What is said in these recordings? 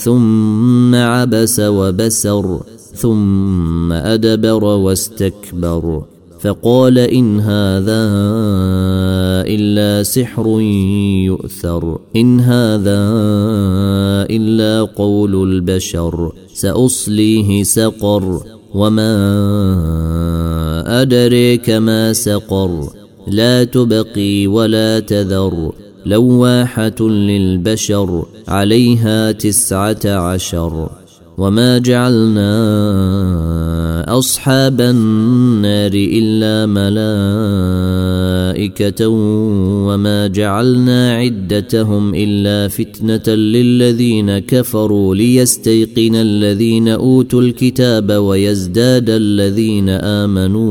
ثم عبس وبسر ثم أدبر واستكبر. فقال إن هذا إلا سحر يؤثر إن هذا إلا قول البشر سأصليه سقر. وما أدريك ما سقر لا تبقي ولا تذر. لواحة للبشر عليها تسعة عشر وما جعلنا أصحاب النار إلا ملائكة وما جعلنا عدتهم إلا فتنة للذين كفروا ليستيقن الذين أوتوا الكتاب ويزداد الذين آمنوا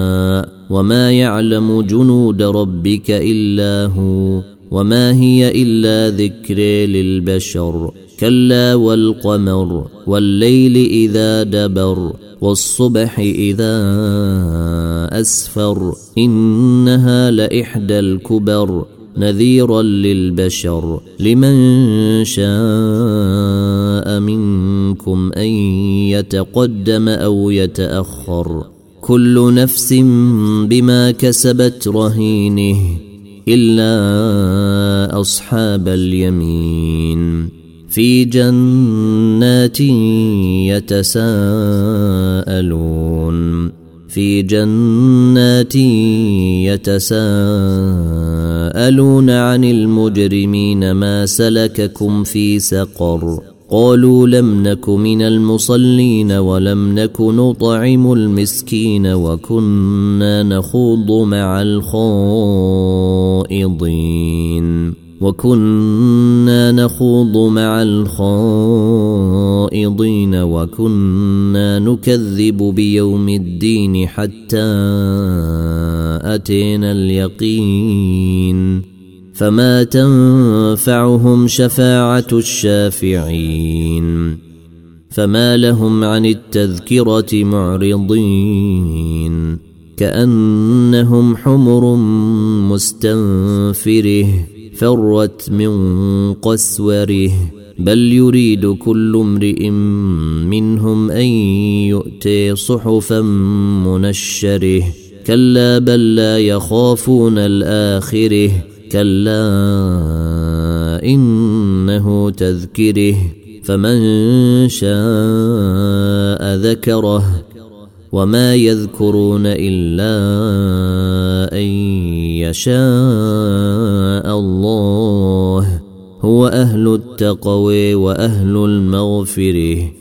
وما يعلم جنود ربك الا هو وما هي الا ذكر للبشر كلا والقمر والليل اذا دبر والصبح اذا اسفر انها لاحدى الكبر نذيرا للبشر لمن شاء منكم ان يتقدم أو يتاخر كل نفس بما كسبت رهينه إلا أصحاب اليمين في جنات يتساءلون في جنات يتساءلون عن المجرمين ما سلككم في سقر قالوا لم نك من المصلين ولم نك نطعم المسكين وكنا نخوض مع الخائضين وكنا نخوض مع الخائضين وكنا نكذب بيوم الدين حتى أتينا اليقين فما تنفعهم شفاعة الشافعين فما لهم عن التذكرة معرضين كأنهم حمر مستنفره فرت من قسوره بل يريد كل امرئ منهم أن يؤتي صحفا منشره كلا بل لا يخافون الآخره كلا إنه تذكره فمن شاء ذكره وما يذكرون إلا أن يشاء الله هو أهل التقوى وأهل المغفرة.